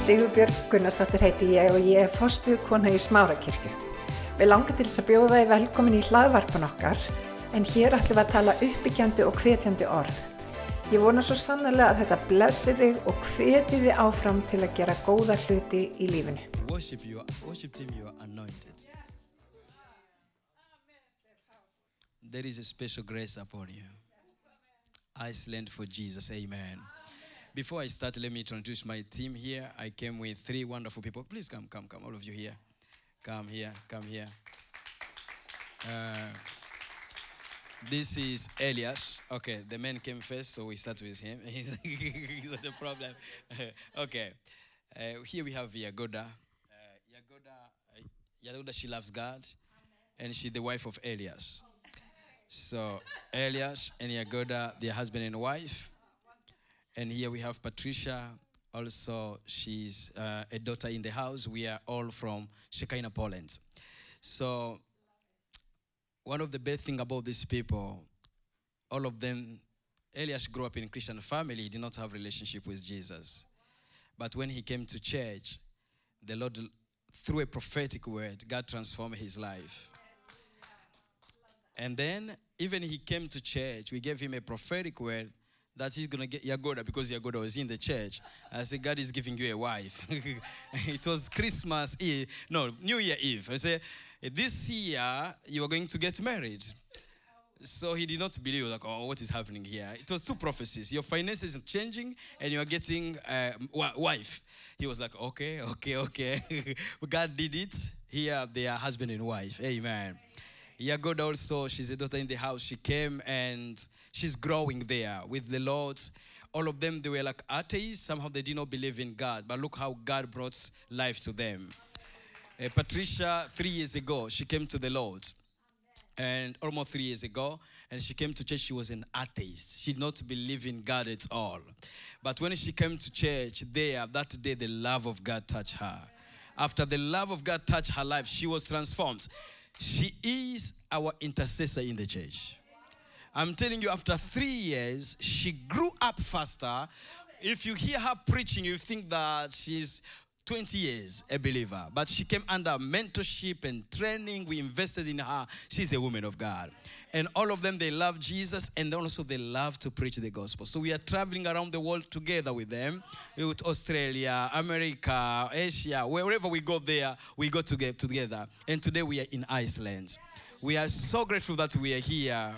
Sigurbjörg Gunnarsdóttir heiti ég og ég er fostuð kona í Smárakirkju. Við langar til þess að bjóða þið velkomin í hlaðvarpan okkar en hér ætlum við að tala uppbyggjandi og hvetjandi orð. Ég vona svo sannlega að þetta blessi þig og hveti þið áfram til að gera góða hluti í lífinu. Worship, you worship team, you are anointed. There is a special grace upon you. Iceland for Jesus, amen. Before I start, let me introduce my team here. I came with three wonderful people. Please come, come, come, all of you here. Come here, come here. Uh, this is Elias. Okay, the man came first, so we start with him. He's not a problem. okay, uh, here we have Yagoda. Uh, Yagoda, uh, Yagoda, she loves God, and she's the wife of Elias. So Elias and Yagoda, their husband and wife. And here we have Patricia. Also, she's uh, a daughter in the house. We are all from Shekinah, Poland. So, one of the best thing about these people, all of them, Elias grew up in a Christian family. He did not have relationship with Jesus. But when he came to church, the Lord, through a prophetic word, God transformed his life. And then, even he came to church, we gave him a prophetic word that he's gonna get Yagoda because Yagoda was in the church. I said, God is giving you a wife. it was Christmas Eve, no, New Year Eve. I said, this year you are going to get married. So he did not believe, like, oh, what is happening here? It was two prophecies. Your finances are changing and you are getting um, a wife. He was like, okay, okay, okay. God did it. Here they are husband and wife. Amen. Yagoda also, she's a daughter in the house. She came and she's growing there with the Lord's. All of them, they were like atheists. Somehow they did not believe in God. But look how God brought life to them. Uh, Patricia, three years ago, she came to the Lord. And almost three years ago, and she came to church, she was an atheist. She did not believe in God at all. But when she came to church there, that day, the love of God touched her. After the love of God touched her life, she was transformed. She is our intercessor in the church. I'm telling you, after three years, she grew up faster. If you hear her preaching, you think that she's 20 years a believer, but she came under mentorship and training. We invested in her. She's a woman of God. And all of them, they love Jesus and also they love to preach the gospel. So we are traveling around the world together with them, with Australia, America, Asia, wherever we go there, we go together. And today we are in Iceland. We are so grateful that we are here.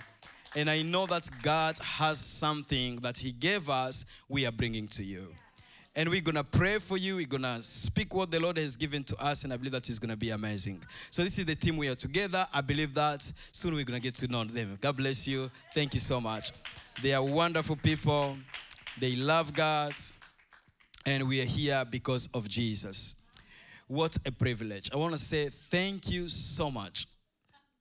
And I know that God has something that He gave us, we are bringing to you. And we're going to pray for you. We're going to speak what the Lord has given to us. And I believe that is going to be amazing. So, this is the team we are together. I believe that soon we're going to get to know them. God bless you. Thank you so much. They are wonderful people. They love God. And we are here because of Jesus. What a privilege. I want to say thank you so much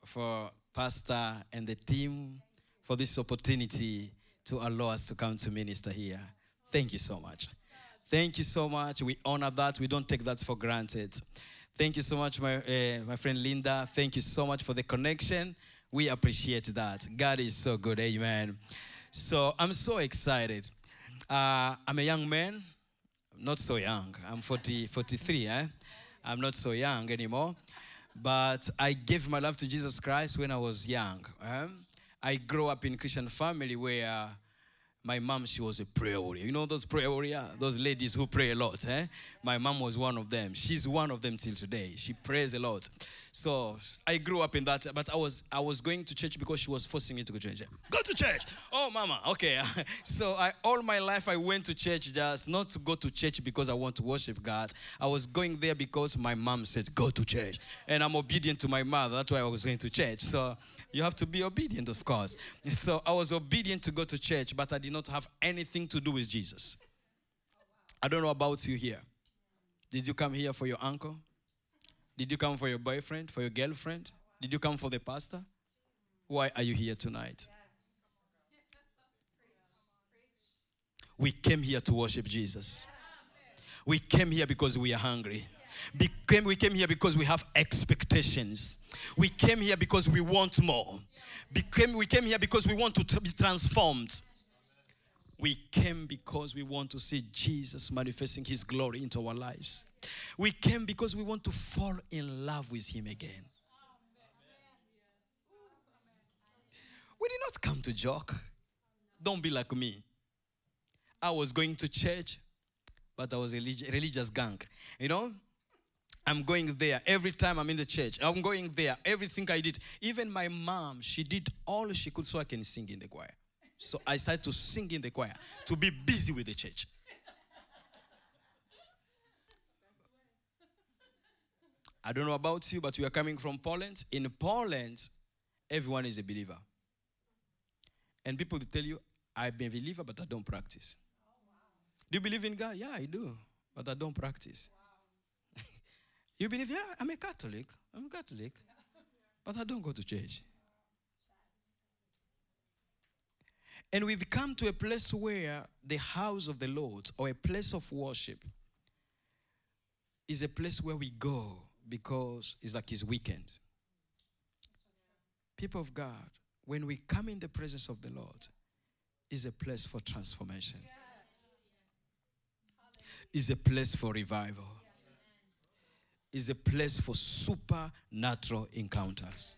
for Pastor and the team for this opportunity to allow us to come to minister here. Thank you so much. Thank you so much. We honor that. We don't take that for granted. Thank you so much, my, uh, my friend Linda. Thank you so much for the connection. We appreciate that. God is so good. Amen. So I'm so excited. Uh, I'm a young man. Not so young. I'm 40, 43. Eh? I'm not so young anymore. But I gave my life to Jesus Christ when I was young. Eh? I grew up in Christian family where my mom, she was a prayer warrior. You know those prayer warrior, those ladies who pray a lot. Eh? My mom was one of them. She's one of them till today. She prays a lot. So I grew up in that, but I was I was going to church because she was forcing me to go to church. Go to church. Oh, mama. Okay. so I all my life I went to church just not to go to church because I want to worship God. I was going there because my mom said go to church, and I'm obedient to my mother. That's why I was going to church. So you have to be obedient, of course. So I was obedient to go to church, but I did not have anything to do with Jesus. I don't know about you here. Did you come here for your uncle? Did you come for your boyfriend, for your girlfriend? Did you come for the pastor? Why are you here tonight? We came here to worship Jesus. We came here because we are hungry. Became, we came here because we have expectations. We came here because we want more. Became, we came here because we want to be transformed. We came because we want to see Jesus manifesting his glory into our lives. We came because we want to fall in love with him again. We did not come to joke. Don't be like me. I was going to church, but I was a religious gang. You know, I'm going there every time I'm in the church. I'm going there. Everything I did, even my mom, she did all she could so I can sing in the choir. So I started to sing in the choir to be busy with the church. I don't know about you, but we are coming from Poland. In Poland, everyone is a believer. And people will tell you, I'm a believer, but I don't practice. Do you believe in God? Yeah, I do, but I don't practice. You believe? Yeah, I'm a Catholic. I'm a Catholic, but I don't go to church. And we've come to a place where the house of the Lord or a place of worship is a place where we go because it's like his weekend. People of God, when we come in the presence of the Lord, is a place for transformation. Is a place for revival. Is a place for supernatural encounters.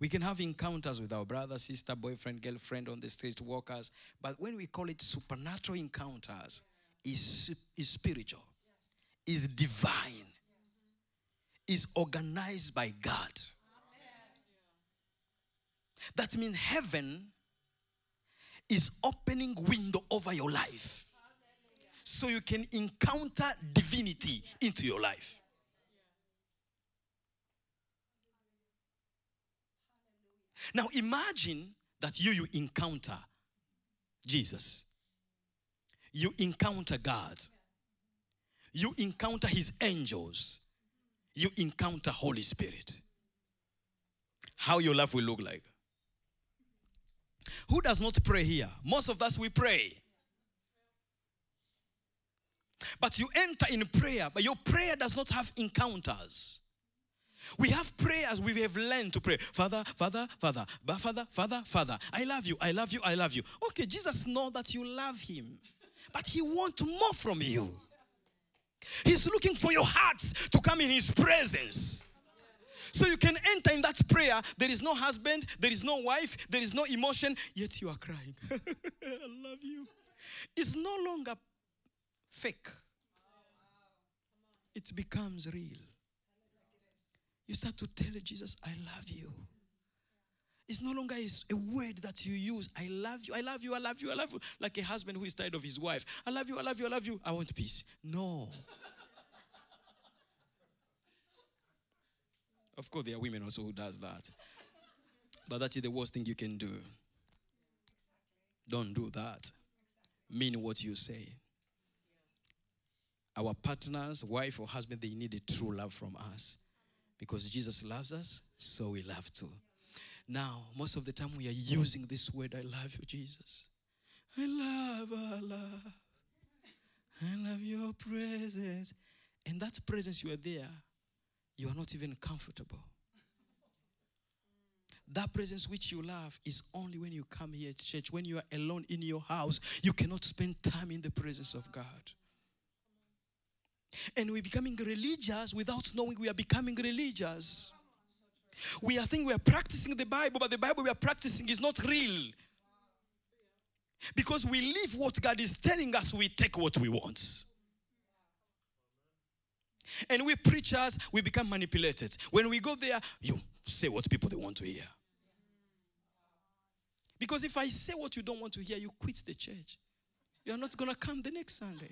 We can have encounters with our brother, sister, boyfriend, girlfriend on the street, walkers, but when we call it supernatural encounters, is is spiritual, is divine, is organized by God. That means heaven is opening window over your life so you can encounter divinity into your life. Now imagine that you you encounter Jesus. You encounter God. You encounter his angels. You encounter Holy Spirit. How your life will look like. Who does not pray here? Most of us we pray. But you enter in prayer, but your prayer does not have encounters. We have prayers we have learned to pray. Father, Father, Father, but Father, Father, Father. I love you, I love you, I love you. Okay, Jesus know that you love him, but he wants more from you. He's looking for your hearts to come in his presence. So you can enter in that prayer. There is no husband, there is no wife, there is no emotion, yet you are crying. I love you. It's no longer fake, it becomes real. You start to tell Jesus, I love you. It's no longer a word that you use. I love you, I love you, I love you, I love you. Like a husband who is tired of his wife. I love you, I love you, I love you. I want peace. No. Of course, there are women also who does that. But that is the worst thing you can do. Don't do that. Mean what you say. Our partners, wife or husband, they need a true love from us. Because Jesus loves us, so we love too. Now, most of the time we are using this word, I love you, Jesus. I love, I love. I love your presence. And that presence you are there, you are not even comfortable. That presence which you love is only when you come here to church. When you are alone in your house, you cannot spend time in the presence of God. And we're becoming religious without knowing we are becoming religious. We are thinking we are practicing the Bible, but the Bible we are practicing is not real. Because we live what God is telling us, we take what we want. And we preachers, we become manipulated. When we go there, you say what people they want to hear. Because if I say what you don't want to hear, you quit the church. You're not going to come the next Sunday.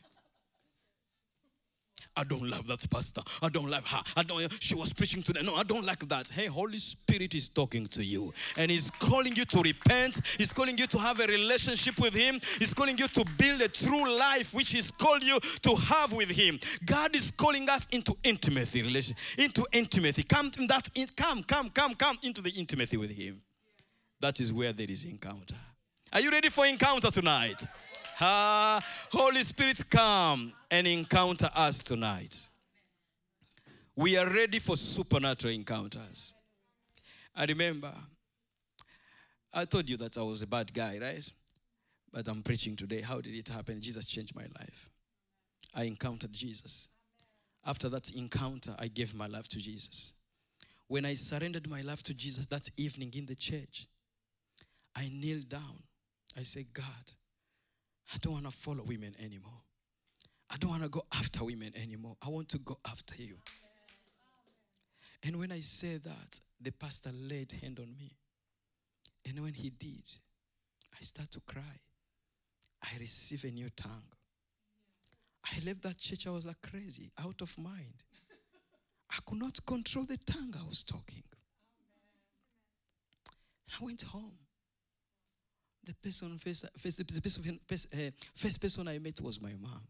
I don't love that pastor. I don't like her. I don't. She was preaching to them. No, I don't like that. Hey, Holy Spirit is talking to you, and He's calling you to repent. He's calling you to have a relationship with Him. He's calling you to build a true life, which He's called you to have with Him. God is calling us into intimacy, relation, into intimacy. Come in that. Come, come, come, come into the intimacy with Him. That is where there is encounter. Are you ready for encounter tonight? Ah, Holy Spirit, come and encounter us tonight. We are ready for supernatural encounters. I remember I told you that I was a bad guy, right? But I'm preaching today. How did it happen? Jesus changed my life. I encountered Jesus. After that encounter, I gave my life to Jesus. When I surrendered my life to Jesus that evening in the church, I kneeled down. I said, God, I don't want to follow women anymore. I don't want to go after women anymore. I want to go after you. And when I said that, the pastor laid hand on me. And when he did, I started to cry. I received a new tongue. I left that church, I was like crazy, out of mind. I could not control the tongue I was talking. I went home. The person first, first, the person, first, uh, first person I met was my mom.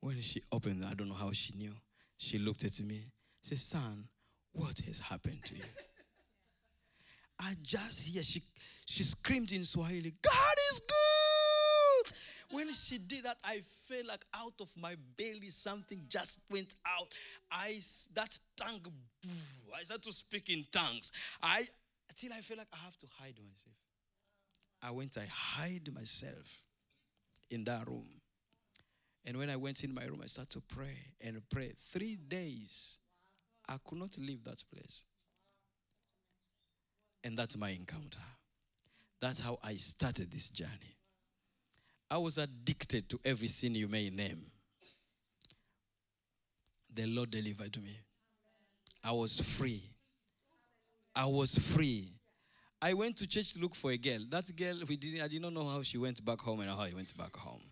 When she opened, I don't know how she knew. She looked at me. She said, Son, what has happened to you? I just hear she she screamed in Swahili, God is good. When she did that, I felt like out of my belly something just went out. I that tongue, I started to speak in tongues. I till I feel like I have to hide myself. I went, I hide myself in that room. And when I went in my room, I started to pray and pray. Three days, I could not leave that place. And that's my encounter. That's how I started this journey. I was addicted to every sin you may name. The Lord delivered me. I was free. I was free. I went to church to look for a girl. That girl, we didn't, I did not know how she went back home and how I went back home.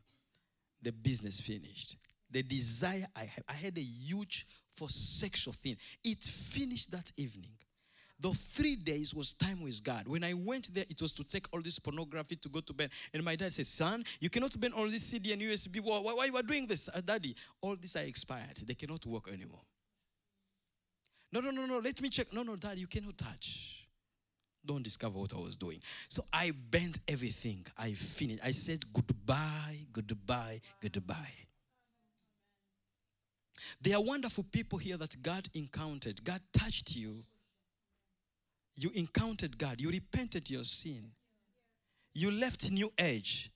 The business finished. The desire I had, I had a huge for sexual thing. It finished that evening. The three days was time with God. When I went there, it was to take all this pornography to go to bed. And my dad said, Son, you cannot burn all this CD and USB. Why, why, why you are doing this? Uh, Daddy, all this are expired. They cannot work anymore. No, no, no, no. Let me check. No, no, Dad, you cannot touch. Don't discover what I was doing. So I bent everything. I finished. I said goodbye, goodbye, goodbye. There are wonderful people here that God encountered. God touched you you encountered God, you repented your sin, you left New Age,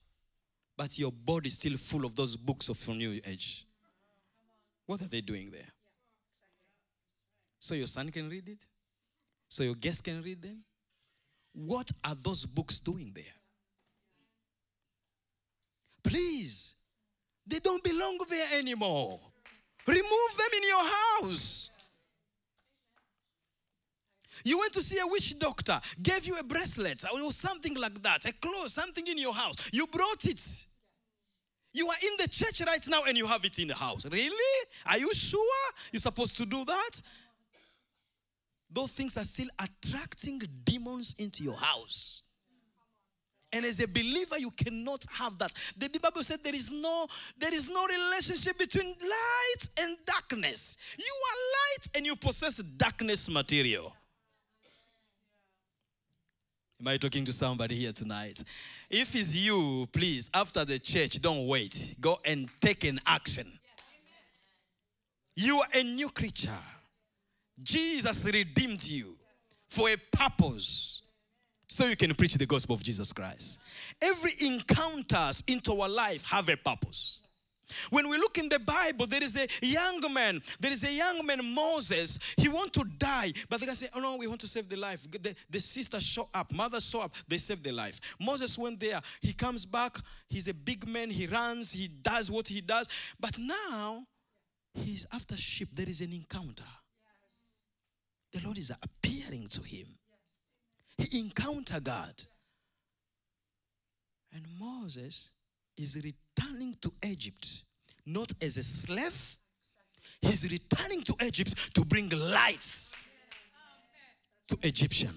but your body is still full of those books of New Age. What are they doing there? So your son can read it? So your guests can read them? What are those books doing there? Please, they don't belong there anymore. Remove them in your house. You went to see a witch doctor, gave you a bracelet or something like that, a clothes, something in your house. You brought it. You are in the church right now and you have it in the house. Really? Are you sure you're supposed to do that? Those things are still attracting demons into your house. And as a believer, you cannot have that. The Bible said there is no there is no relationship between light and darkness. You are light and you possess darkness material. Am I talking to somebody here tonight? If it's you, please, after the church, don't wait. Go and take an action. You are a new creature. Jesus redeemed you for a purpose so you can preach the gospel of Jesus Christ. Every encounters into our life have a purpose. When we look in the Bible, there is a young man. There is a young man, Moses. He want to die, but they can say, "Oh no, we want to save the life." The, the sister show up, mother show up. They save the life. Moses went there. He comes back. He's a big man. He runs. He does what he does. But now, he's after sheep. There is an encounter. The Lord is appearing to him. He encountered God. And Moses is returning to Egypt, not as a slave. He's returning to Egypt to bring lights to Egyptian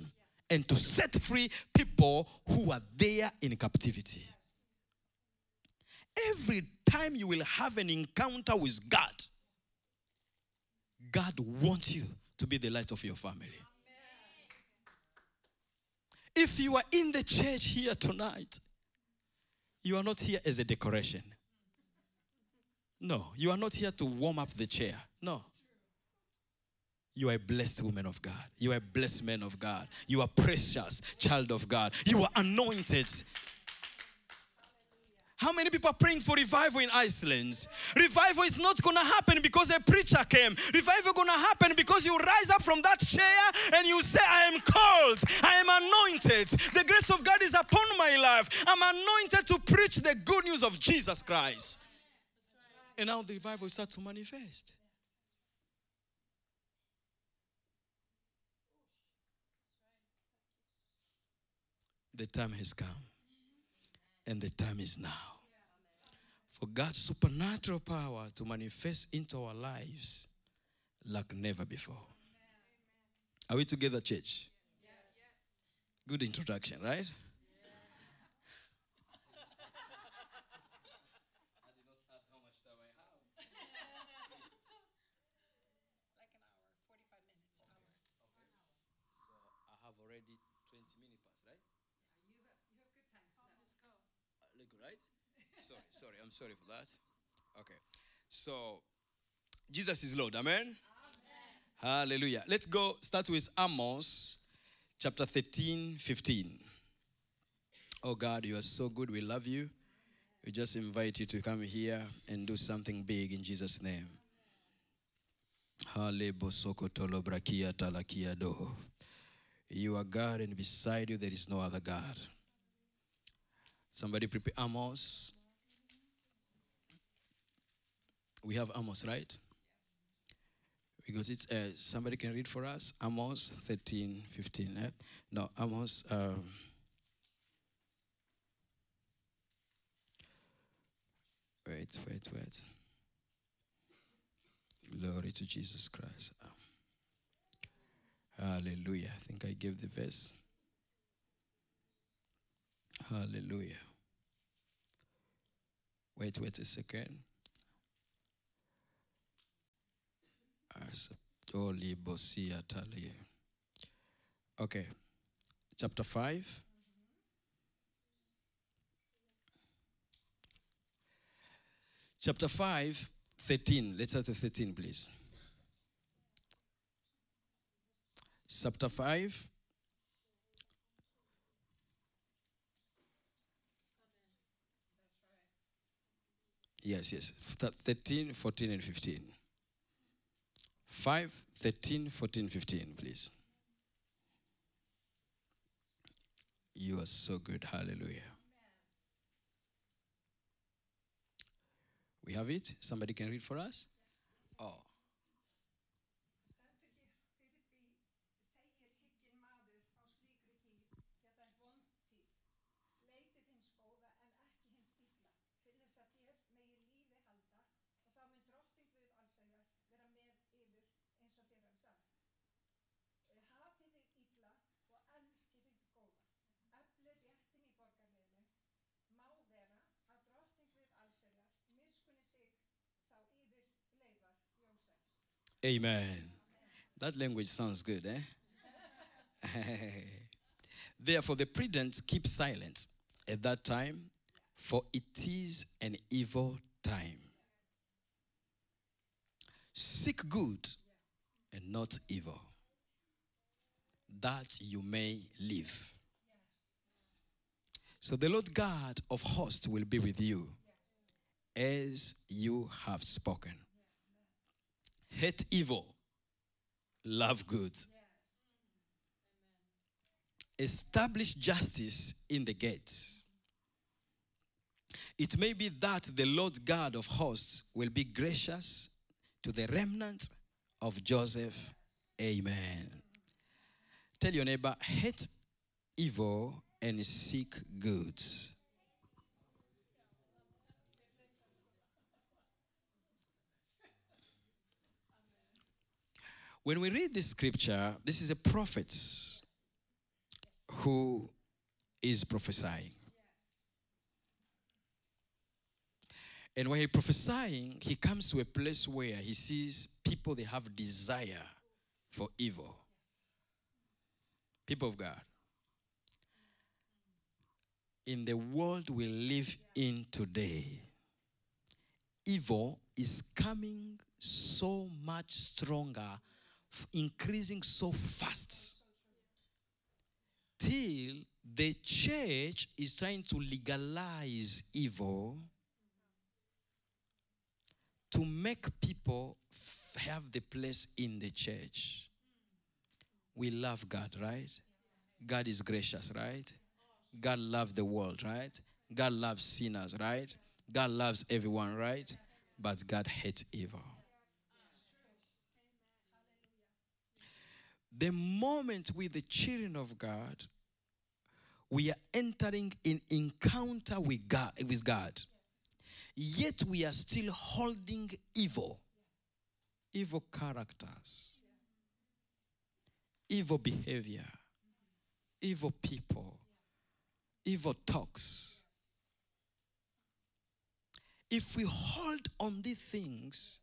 and to set free people who are there in captivity. Every time you will have an encounter with God, God wants you to be the light of your family. If you are in the church here tonight you are not here as a decoration. No, you are not here to warm up the chair. No. You are a blessed woman of God. You are a blessed man of God. You are precious child of God. You are anointed. How many people are praying for revival in Iceland? Revival is not to happen because a preacher came. Revival to happen because you rise up from that chair and you say, I am called. I am anointed. The grace of God is upon my life. I'm anointed to preach the good news of Jesus Christ. And now the revival starts to manifest. The time has come, and the time is now for God's supernatural power to manifest into our lives like never before. Are we together, church? Yes. Good introduction, right? I have already 20 minutes past, right? Look, right? Sorry, I'm sorry for that. Okay. So, Jesus is Lord. Amen? Hallelujah. Let's go start with Amos chapter 13, 15. Oh God, you are so good. We love you. We just invite you to come here and do something big in Jesus' name. You are God, and beside you there is no other God. Somebody prepare Amos. We have Amos, right? Because it's uh, somebody can read for us Amos 13, 15. Eh? No, Amos. Um, wait, wait, wait. Glory to Jesus Christ. Um, hallelujah. I think I gave the verse. Hallelujah. Wait, wait a second. Okay. Chapter 5. Chapter 5, 13. Let's start with 13, please. Chapter 5. Yes, yes. 13, 14, and 15. 5, 13, 14, 15, please. You are so good. Hallelujah. We have it. Somebody can read for us? Oh. Amen. That language sounds good, eh? Therefore, the prudent keep silence at that time, for it is an evil time. Seek good and not evil, that you may live. So the Lord God of hosts will be with you as you have spoken. Hate evil, love good. Establish justice in the gates. It may be that the Lord God of hosts will be gracious to the remnant of Joseph. Amen. Tell your neighbor, hate evil and seek good. When we read this scripture, this is a prophet who is prophesying. And when he prophesying, he comes to a place where he sees people they have desire for evil. People of God. In the world we live in today, evil is coming so much stronger increasing so fast till the church is trying to legalize evil to make people have the place in the church. We love God, right? God is gracious, right? God loves the world, right? God loves sinners, right? God loves everyone, right? But God hates evil. The moment with the children of God, we are entering in encounter with God, with God. Yet we are still holding evil, evil characters, evil behavior, evil people, evil talks. If we hold on these things,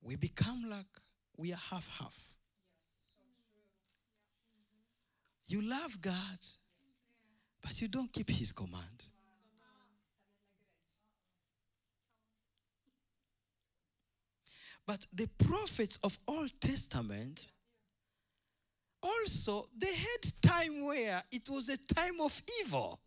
we become like we are half half. You love God, but you don't keep His command. But the prophets of Old Testament also they had time where it was a time of evil.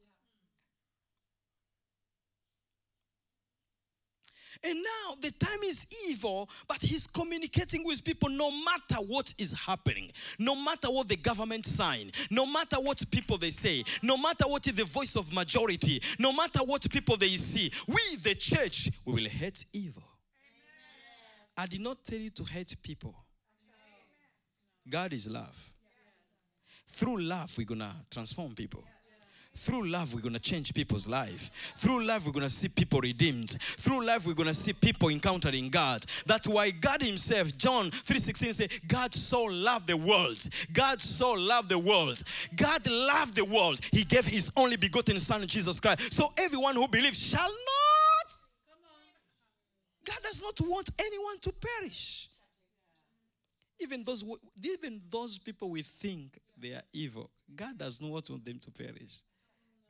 And now the time is evil, but he's communicating with people no matter what is happening, no matter what the government sign, no matter what people they say, no matter what is the voice of majority, no matter what people they see. We, the church, we will hate evil. I did not tell you to hate people. God is love. Through love, we're gonna transform people. Through love, we're gonna change people's life. Through love, we're gonna see people redeemed. Through love, we're gonna see people encountering God. That's why God Himself, John 3:16 say, God so loved the world. God so loved the world. God loved the world. He gave His only begotten Son, Jesus Christ. So everyone who believes shall not. God does not want anyone to perish. Even those, even those people we think they are evil, God does not want them to perish.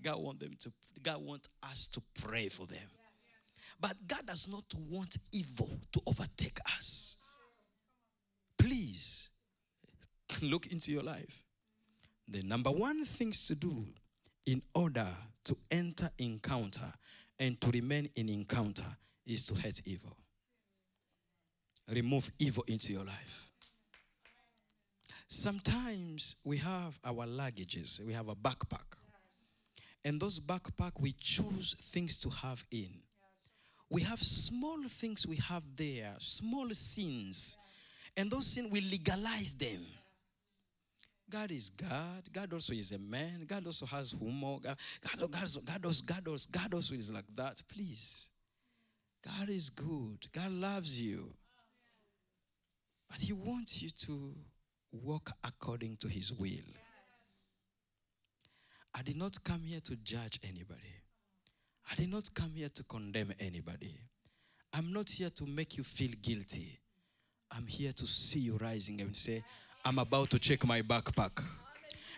God want them to. God want us to pray for them. But God does not want evil to overtake us. Please look into your life. The number one things to do in order to enter encounter and to remain in encounter is to hate evil. Remove evil into your life. Sometimes we have our luggages, we have a backpack. And those backpack we choose things to have in. We have small things we have there, small sins. And those sins we legalize them. God is God. God also is a man. God also has humor. God, God, God, God, also, God, also, God also is like that. Please. God is good. God loves you. But He wants you to walk according to His will. I did not come here to judge anybody. I did not come here to condemn anybody. I'm not here to make you feel guilty. I'm here to see you rising and say, I'm about to check my backpack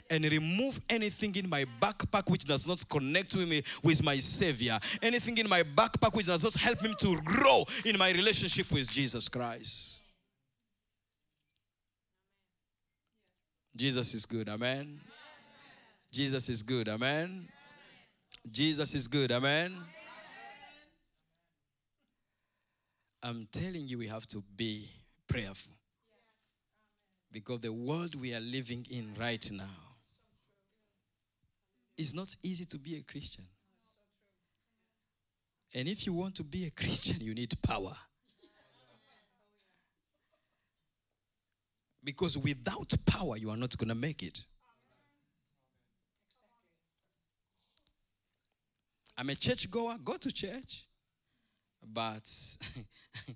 and remove anything in my backpack which does not connect with me with my savior anything in my backpack which does not help me to grow in my relationship with jesus christ jesus is good amen jesus is good amen jesus is good amen i'm telling you we have to be prayerful because the world we are living in right now is not easy to be a Christian. And if you want to be a Christian, you need power. Because without power, you are not going to make it. I'm a church goer, go to church. But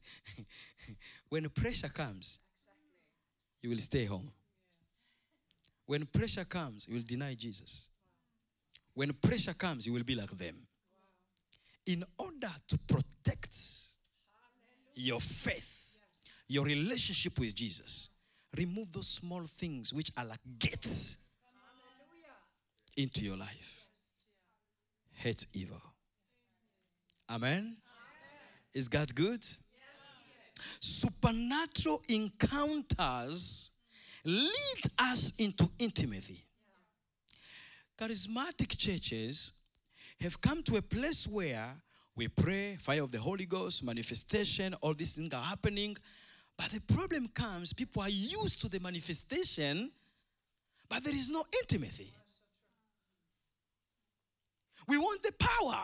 when pressure comes, you will stay home. When pressure comes, you will deny Jesus. When pressure comes, you will be like them. In order to protect your faith, your relationship with Jesus, remove those small things which are like gates into your life. Hate evil. Amen. Is God good? supernatural encounters lead us into intimacy. Charismatic churches have come to a place where we pray, fire of the Holy Ghost, manifestation, all these things are happening. But the problem comes, people are used to the manifestation, but there is no intimacy. We want the power.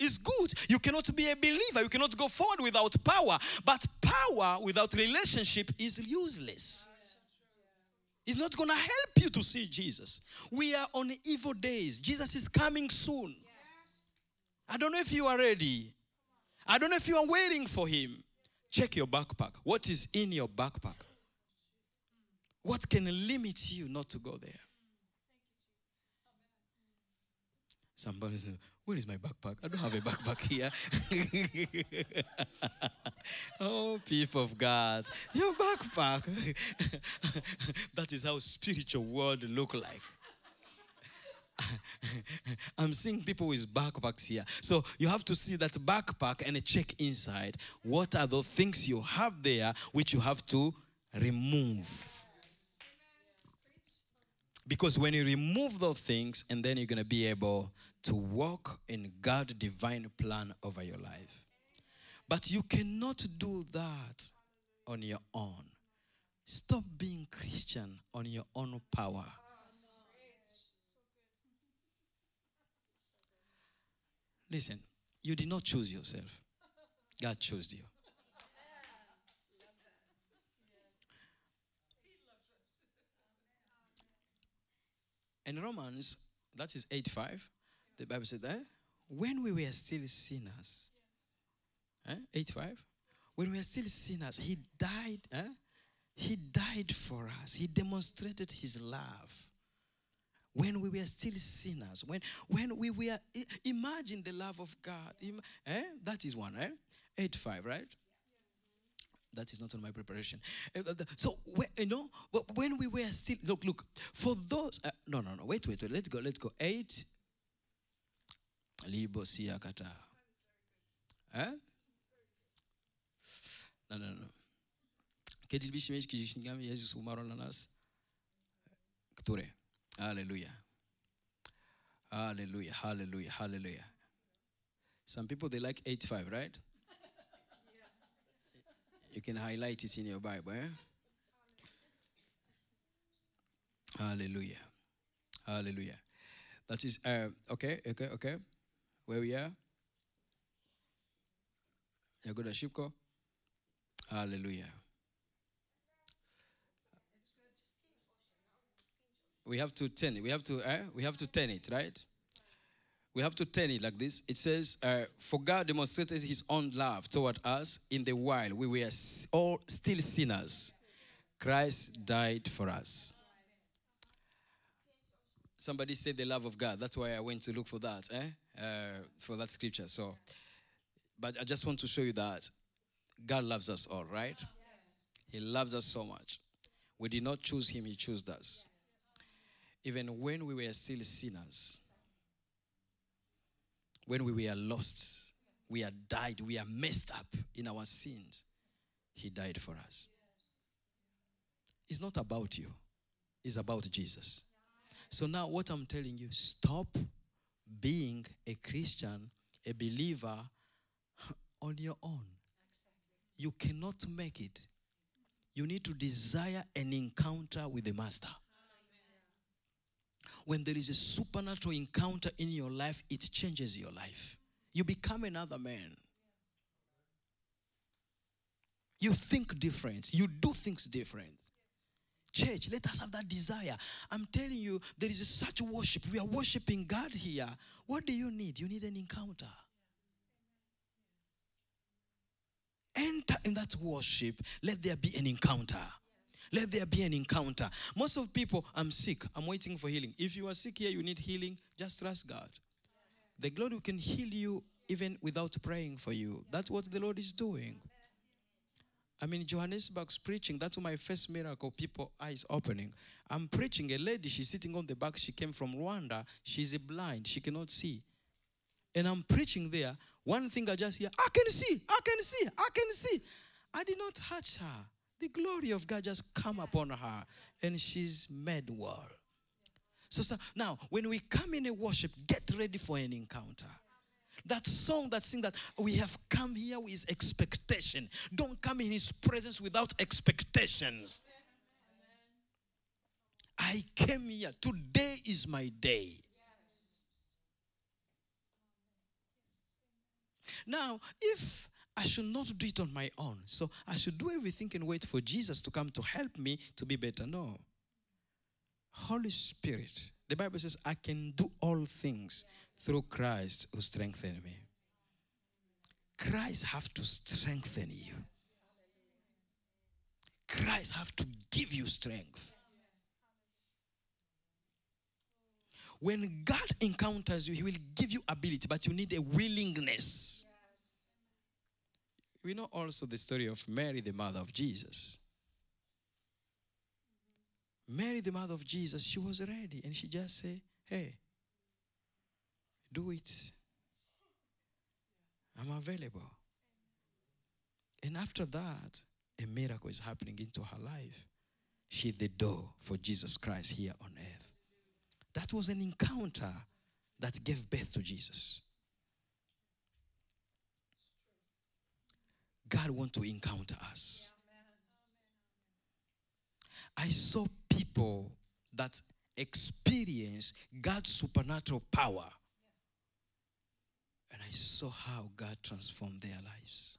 It's good. You cannot be a believer. You cannot go forward without power. But power without relationship is useless. It's not going to help you to see Jesus. We are on evil days. Jesus is coming soon. I don't know if you are ready. I don't know if you are waiting for him. Check your backpack. What is in your backpack? What can limit you not to go there? Somebody says, Where is my backpack? I don't have a backpack here. oh, people of God, your backpack. that is how spiritual world look like. I'm seeing people with backpacks here. So you have to see that backpack and check inside. What are the things you have there which you have to remove? Because when you remove those things, and then you're going to be able to walk in God's divine plan over your life. But you cannot do that on your own. Stop being Christian on your own power. Listen, you did not choose yourself, God chose you. In Romans, that is 8 5, the Bible said that when we were still sinners, eh? 8 5, when we were still sinners, He died. Eh? He died for us. He demonstrated His love when we were still sinners, when, when we were, imagine the love of God. Eh? That is one, eh? 8 5, right? That is not on my preparation. Eh, so, you know, but when we were still, look, look, for those, uh, no, no, no, wait, wait, wait, let's go, let's go. 8, libo siakata. Eh? No, no, no. Byśmy mieć kiedyś Jezus na nas? Które? Hallelujah. Hallelujah. Hallelujah. Hallelujah. Some people they like 85, right? You can highlight it in your Bible. Eh? Hallelujah. Hallelujah. That is uh, okay, okay, okay. Where we are? Yagoda Shipko. Hallelujah. we have to turn it. We have to, eh? we have to turn it, right? We have to turn it like this. It says, uh, For God demonstrated his own love toward us in the while we were all still sinners. Christ died for us. Somebody said the love of God. That's why I went to look for that, eh? Uh, for that scripture. So, but I just want to show you that God loves us all, right? He loves us so much. We did not choose him, he chose us even when we were still sinners, when we were lost, we are died, we are messed up in our sins, He died for us. It's not about you, it's about Jesus. So now, what I'm telling you, stop being a Christian, a believer on your own. You cannot make it. You need to desire an encounter with the Master when there is a supernatural encounter in your life, it changes your life. You become another man. You think different. You do things different. Church, let us have that desire. I'm telling you, there is such worship. We are worshiping God here. What do you need? You need an encounter. Enter in that worship. Let there be an encounter. Let there be an encounter. Most of people, I'm sick, I'm waiting for healing. If you are sick here, you need healing, just trust God. The Lord can heal you even without praying for you. That's what the Lord is doing. I mean, Johannesburg's preaching. That's my first miracle. People eyes opening. I'm preaching. A lady, she's sitting on the back. She came from Rwanda. She's blind. She cannot see. And I'm preaching there. One thing I just hear, I can see. I can see. I can see. I did not touch her. The glory of God just come upon her and she's made well. So, so now, when we come in a worship, get ready for an encounter. That song that sing that we have come here with expectation. Don't come in his presence without expectations. I came here. Today is my day. Now, if I should not do it on my own, so I should do everything and wait for Jesus to come to help me to be better. No. Holy Spirit, the Bible says, I can do all things through Christ who strengthened me. Christ have to strengthen you. Christ have to give you strength. When God encounters you, He will give you ability, but you need a willingness. We know also the story of Mary, the mother of Jesus. Mary, the mother of Jesus, she was ready and she just said, Hey, do it. I'm available. And after that, a miracle is happening into her life. She the door for Jesus Christ here on earth. That was an encounter that gave birth to Jesus. God wants to encounter us. I saw people that experience God's supernatural power. And I saw how God transformed their lives.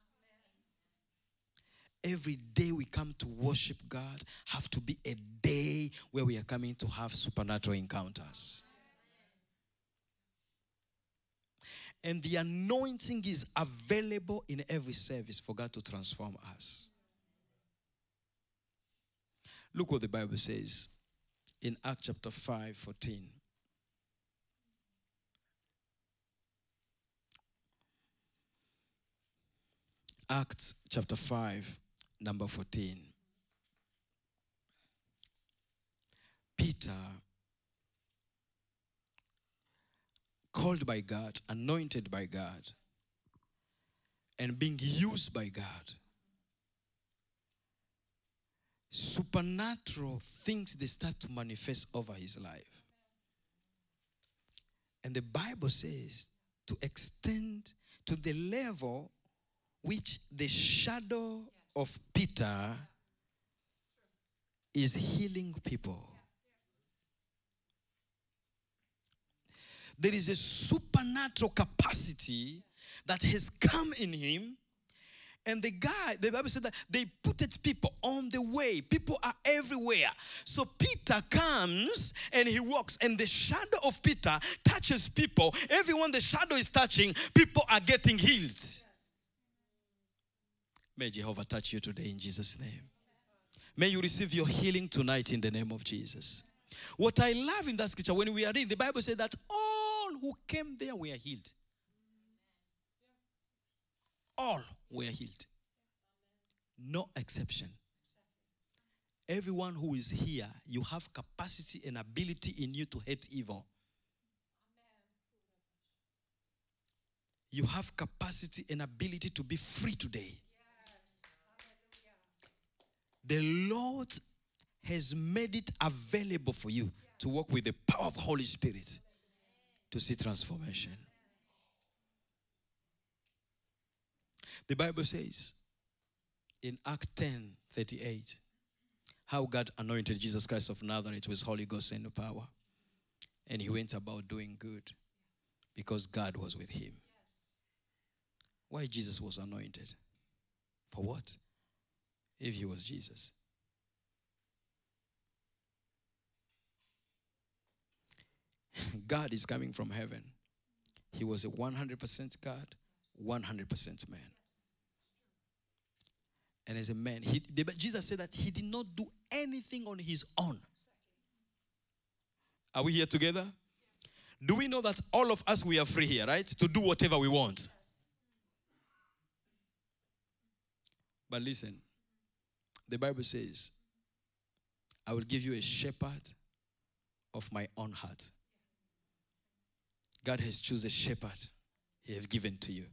Every day we come to worship God have to be a day where we are coming to have supernatural encounters. And the anointing is available in every service for God to transform us. Look what the Bible says in Acts chapter 5 14. Acts chapter 5, number 14. Peter, called by God, anointed by God, and being used by God supernatural things they start to manifest over his life. And the Bible says to extend to the level which the shadow of Peter is healing people. There is a supernatural capacity that has come in him and the guy, the Bible said that they put it people on the way. People are everywhere. So Peter comes and he walks, and the shadow of Peter touches people. Everyone the shadow is touching, people are getting healed. May Jehovah touch you today in Jesus' name. May you receive your healing tonight in the name of Jesus. What I love in that scripture, when we are reading, the Bible said that all who came there were healed. All were healed. No exception. Everyone who is here, you have capacity and ability in you to hate evil. You have capacity and ability to be free today. The Lord has made it available for you to work with the power of Holy Spirit to see transformation. The Bible says in Act 10 38 how God anointed Jesus Christ of Nazareth with Holy Ghost and power. And he went about doing good because God was with him. Why Jesus was anointed? For what? If he was Jesus. God is coming from heaven. He was a 100% God, 100% man. And as a man, he, Jesus said that he did not do anything on his own. Are we here together? Do we know that all of us, we are free here, right? To do whatever we want. But listen, the Bible says, I will give you a shepherd of my own heart. God has chosen a shepherd he has given to you.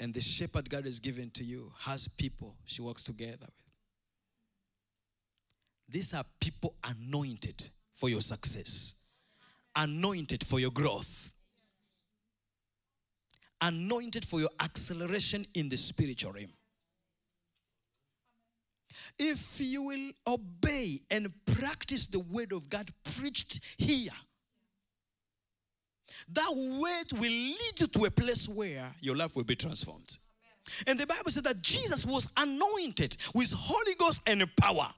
And the shepherd God has given to you has people she works together with. These are people anointed for your success, anointed for your growth, anointed for your acceleration in the spiritual realm. If you will obey and practice the word of God preached here, that word will lead you to a place where your life will be transformed. And the Bible said that Jesus was anointed with Holy Ghost and power.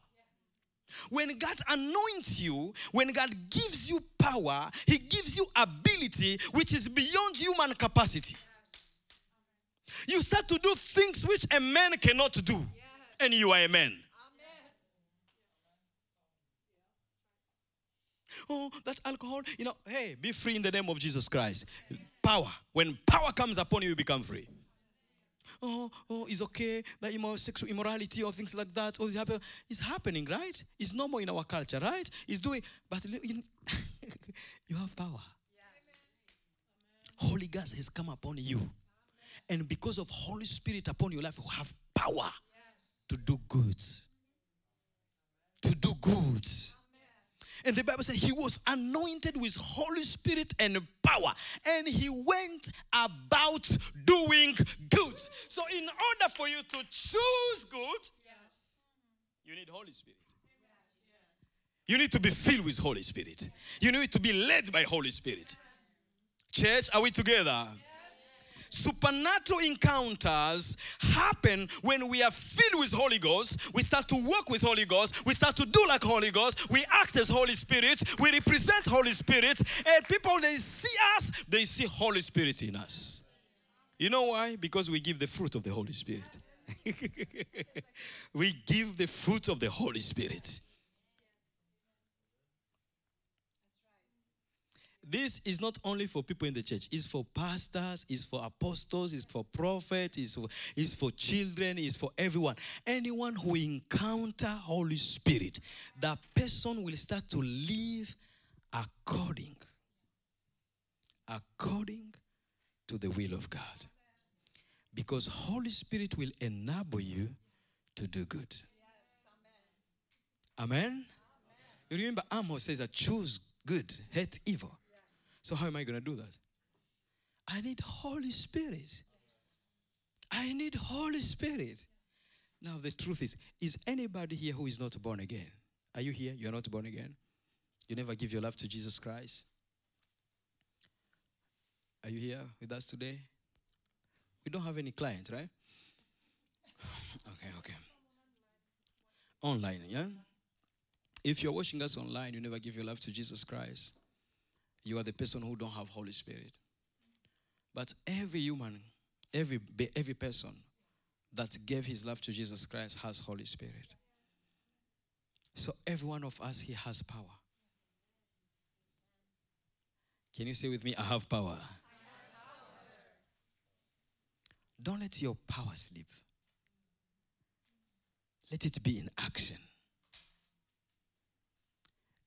When God anoints you, when God gives you power, He gives you ability which is beyond human capacity. You start to do things which a man cannot do, and you are a man. Oh, that's alcohol. You know, hey, be free in the name of Jesus Christ. Power. When power comes upon you, you become free. Oh, oh, it's okay that know sexual immorality or things like that. Oh, it's, happen. it's happening, right? It's normal in our culture, right? It's doing, but you, you have power. Holy Ghost has come upon you. And because of Holy Spirit upon your life, you have power to do good. To do good. And the Bible says he was anointed with Holy Spirit and power. And he went about doing good. So, in order for you to choose good, yes. you need Holy Spirit. You need to be filled with Holy Spirit. You need to be led by Holy Spirit. Church, are we together? Supernatural encounters happen when we are filled with Holy Ghost. We start to work with Holy Ghost. We start to do like Holy Ghost. We act as Holy Spirit. We represent Holy Spirit. And people, they see us, they see Holy Spirit in us. You know why? Because we give the fruit of the Holy Spirit. we give the fruit of the Holy Spirit. This is not only for people in the church. It's for pastors it's for apostles it's for prophets it's for, it's for children it's for everyone. Anyone who encounter holy spirit that person will start to live according according to the will of god. Because holy spirit will enable you to do good. Amen, amen. you remember amos says that choose good hate evil so, how am I going to do that? I need Holy Spirit. I need Holy Spirit. Now, the truth is, is anybody here who is not born again? Are you here? You're not born again? You never give your life to Jesus Christ? Are you here with us today? We don't have any clients, right? Okay, okay. Online, yeah? If you're watching us online, you never give your life to Jesus Christ you are the person who don't have Holy Spirit. But every human, every, every person that gave his life to Jesus Christ has Holy Spirit. So every one of us he has power. Can you say with me, I have power? I have power. Don't let your power sleep. Let it be in action.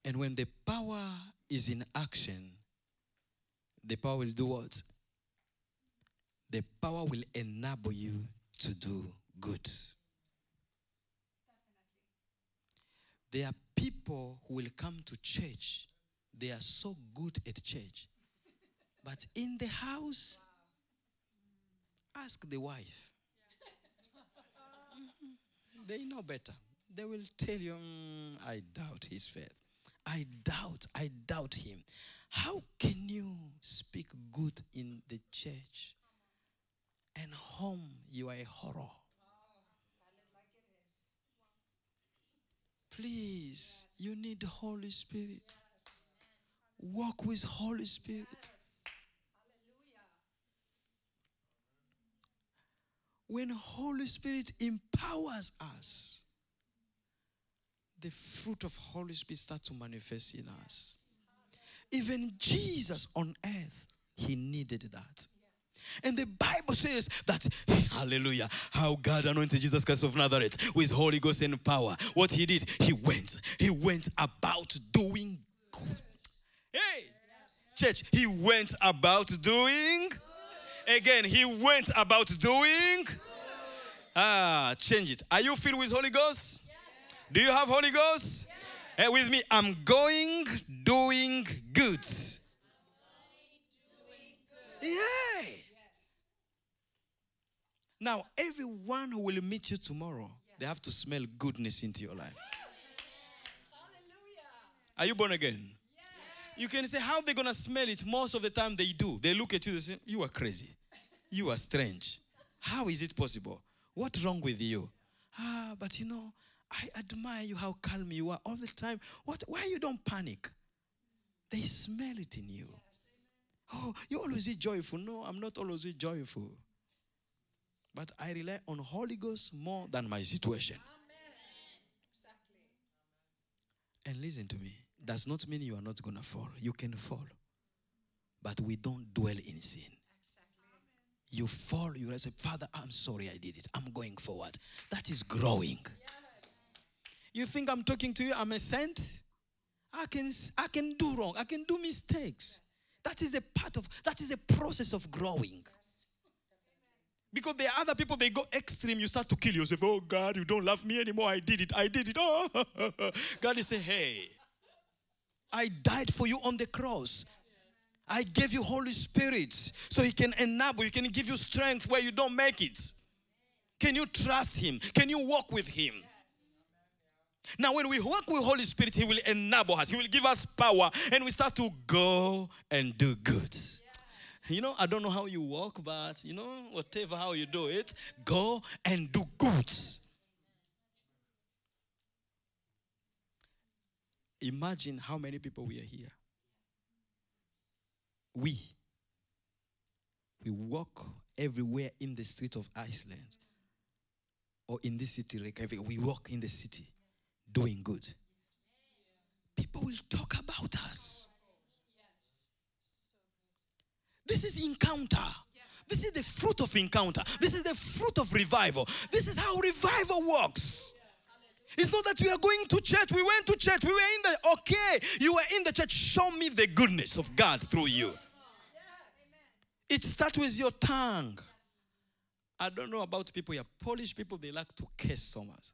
And when the power is in action, the power will do what? The power will enable you to do good. There are people who will come to church, they are so good at church. But in the house, ask the wife. they know better. They will tell you, mm, I doubt his faith. I doubt, I doubt him. How can you speak good in the church and home you are a horror? Please, you need Holy Spirit. Walk with Holy Spirit. When Holy Spirit empowers us, the fruit of Holy Spirit start to manifest in us. Even Jesus on earth, he needed that. And the Bible says that, hallelujah, how God anointed Jesus Christ of Nazareth with Holy Ghost and power. What he did, he went, he went about doing good. Hey, church, he went about doing Again, he went about doing. Ah, change it. Are you filled with Holy Ghost? Do you have Holy Ghost? Hey, with me, I'm going, doing good. Yeah. Now, everyone who will meet you tomorrow, they have to smell goodness into your life. Hallelujah! Are you born again? You can say, How they gonna smell it? Most of the time they do. They look at you, they say, You are crazy. You are strange. How is it possible? What's wrong with you? Ah, but you know, I admire you how calm you are all the time. What why you don't panic? They smell it in you. Oh, you always be joyful. No, I'm not always joyful. But I rely on Holy Ghost more than my situation. And listen to me. Does not mean you are not gonna fall. You can fall. But we don't dwell in sin. You fall, you say, Father, I'm sorry I did it. I'm going forward. That is growing. You think I'm talking to you, I'm a saint? I can I can do wrong, I can do mistakes. That is a part of that is a process of growing. Because there are other people, they go extreme, you start to kill yourself. Oh God, you don't love me anymore. I did it. I did it. Oh God is saying, Hey, I died for you on the cross. I gave you Holy Spirit so He can enable, He can give you strength where you don't make it. Can you trust Him? Can you walk with Him? Now, when we work with Holy Spirit, He will enable us. He will give us power, and we start to go and do good. You know, I don't know how you walk, but you know, whatever how you do it, go and do good. Imagine how many people we are here. We we walk everywhere in the street of Iceland or in this city, Reykjavik. We walk in the city doing good. People will talk about us. This is encounter. This is the fruit of encounter. This is the fruit of revival. This is how revival works. It's not that we are going to church. We went to church. We were in the, okay, you were in the church. Show me the goodness of God through you. It starts with your tongue. I don't know about people here. Polish people, they like to curse so much.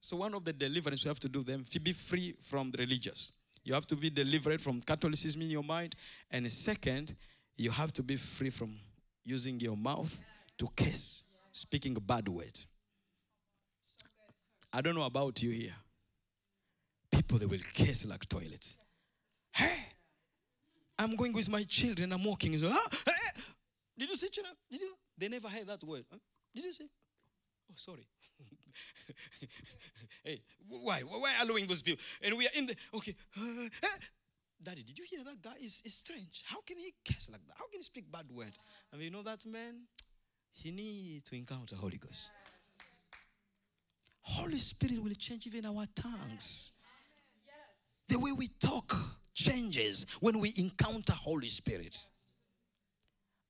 So one of the deliverance you have to do them, be free from the religious. You have to be delivered from Catholicism in your mind. And second, you have to be free from using your mouth to curse, speaking a bad word. I don't know about you here. People, they will curse like toilets. Hey, I'm going with my children. I'm walking. So, ah, hey, did you say children? Did you? They never heard that word. Did you see? Oh, sorry. hey, why? Why allowing those people? And we are in the okay. Uh, Daddy, did you hear that guy? Is is strange. How can he curse like that? How can he speak bad word? And you know that man, he need to encounter Holy Ghost. Holy Spirit will change even our tongues. The way we talk changes when we encounter Holy Spirit.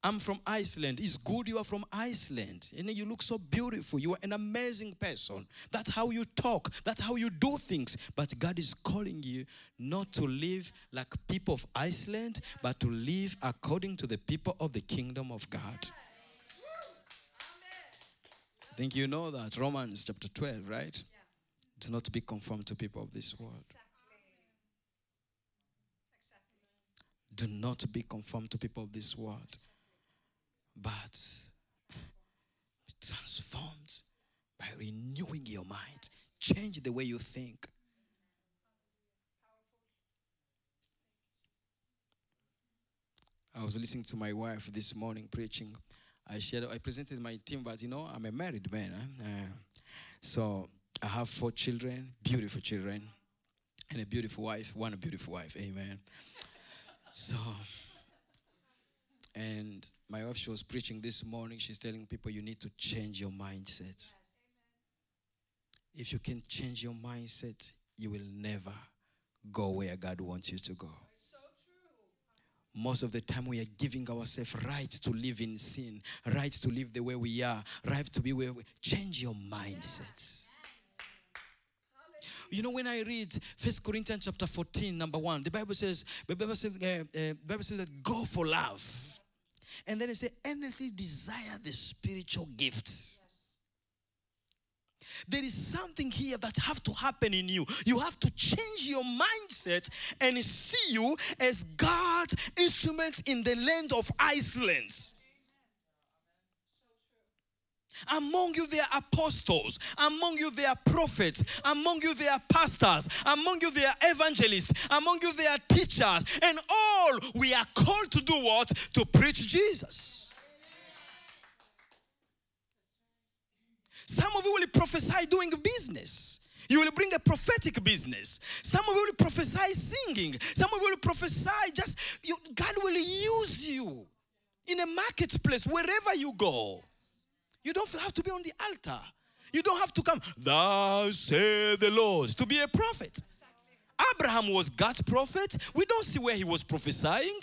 I'm from Iceland. It's good you are from Iceland. And you look so beautiful. You are an amazing person. That's how you talk. That's how you do things. But God is calling you not to live like people of Iceland, but to live according to the people of the kingdom of God. I think you know that. Romans chapter 12, right? Do not be conformed to people of this world. Do not be conformed to people of this world but be transformed by renewing your mind. Change the way you think. I was listening to my wife this morning preaching. I shared, I presented my team, but you know, I'm a married man. Uh, so I have four children, beautiful children, and a beautiful wife, one beautiful wife. Amen. So and my wife, she was preaching this morning. She's telling people you need to change your mindset. If you can change your mindset, you will never go where God wants you to go. Most of the time, we are giving ourselves right to live in sin, right to live the way we are, right to be where we change your mindset. You know, when I read First Corinthians chapter 14, number one, the Bible says, the Bible says, uh, uh, the Bible says that go for love And then he said, anything desire the spiritual gifts. There is something here that have to happen in you. You have to change your mindset and see you as God's instruments in the land of Iceland. Among you there are apostles, among you there are prophets, among you there are pastors, among you there are evangelists, among you there are teachers, and all we are called to do what? To preach Jesus. Some of you will prophesy doing business. You will bring a prophetic business. Some of you will prophesy singing. Some of you will prophesy just, you, God will use you in a marketplace, wherever you go. You don't have to be on the altar. You don't have to come, thou say the Lord, to be a prophet. Abraham was God's prophet. We don't see where he was prophesying.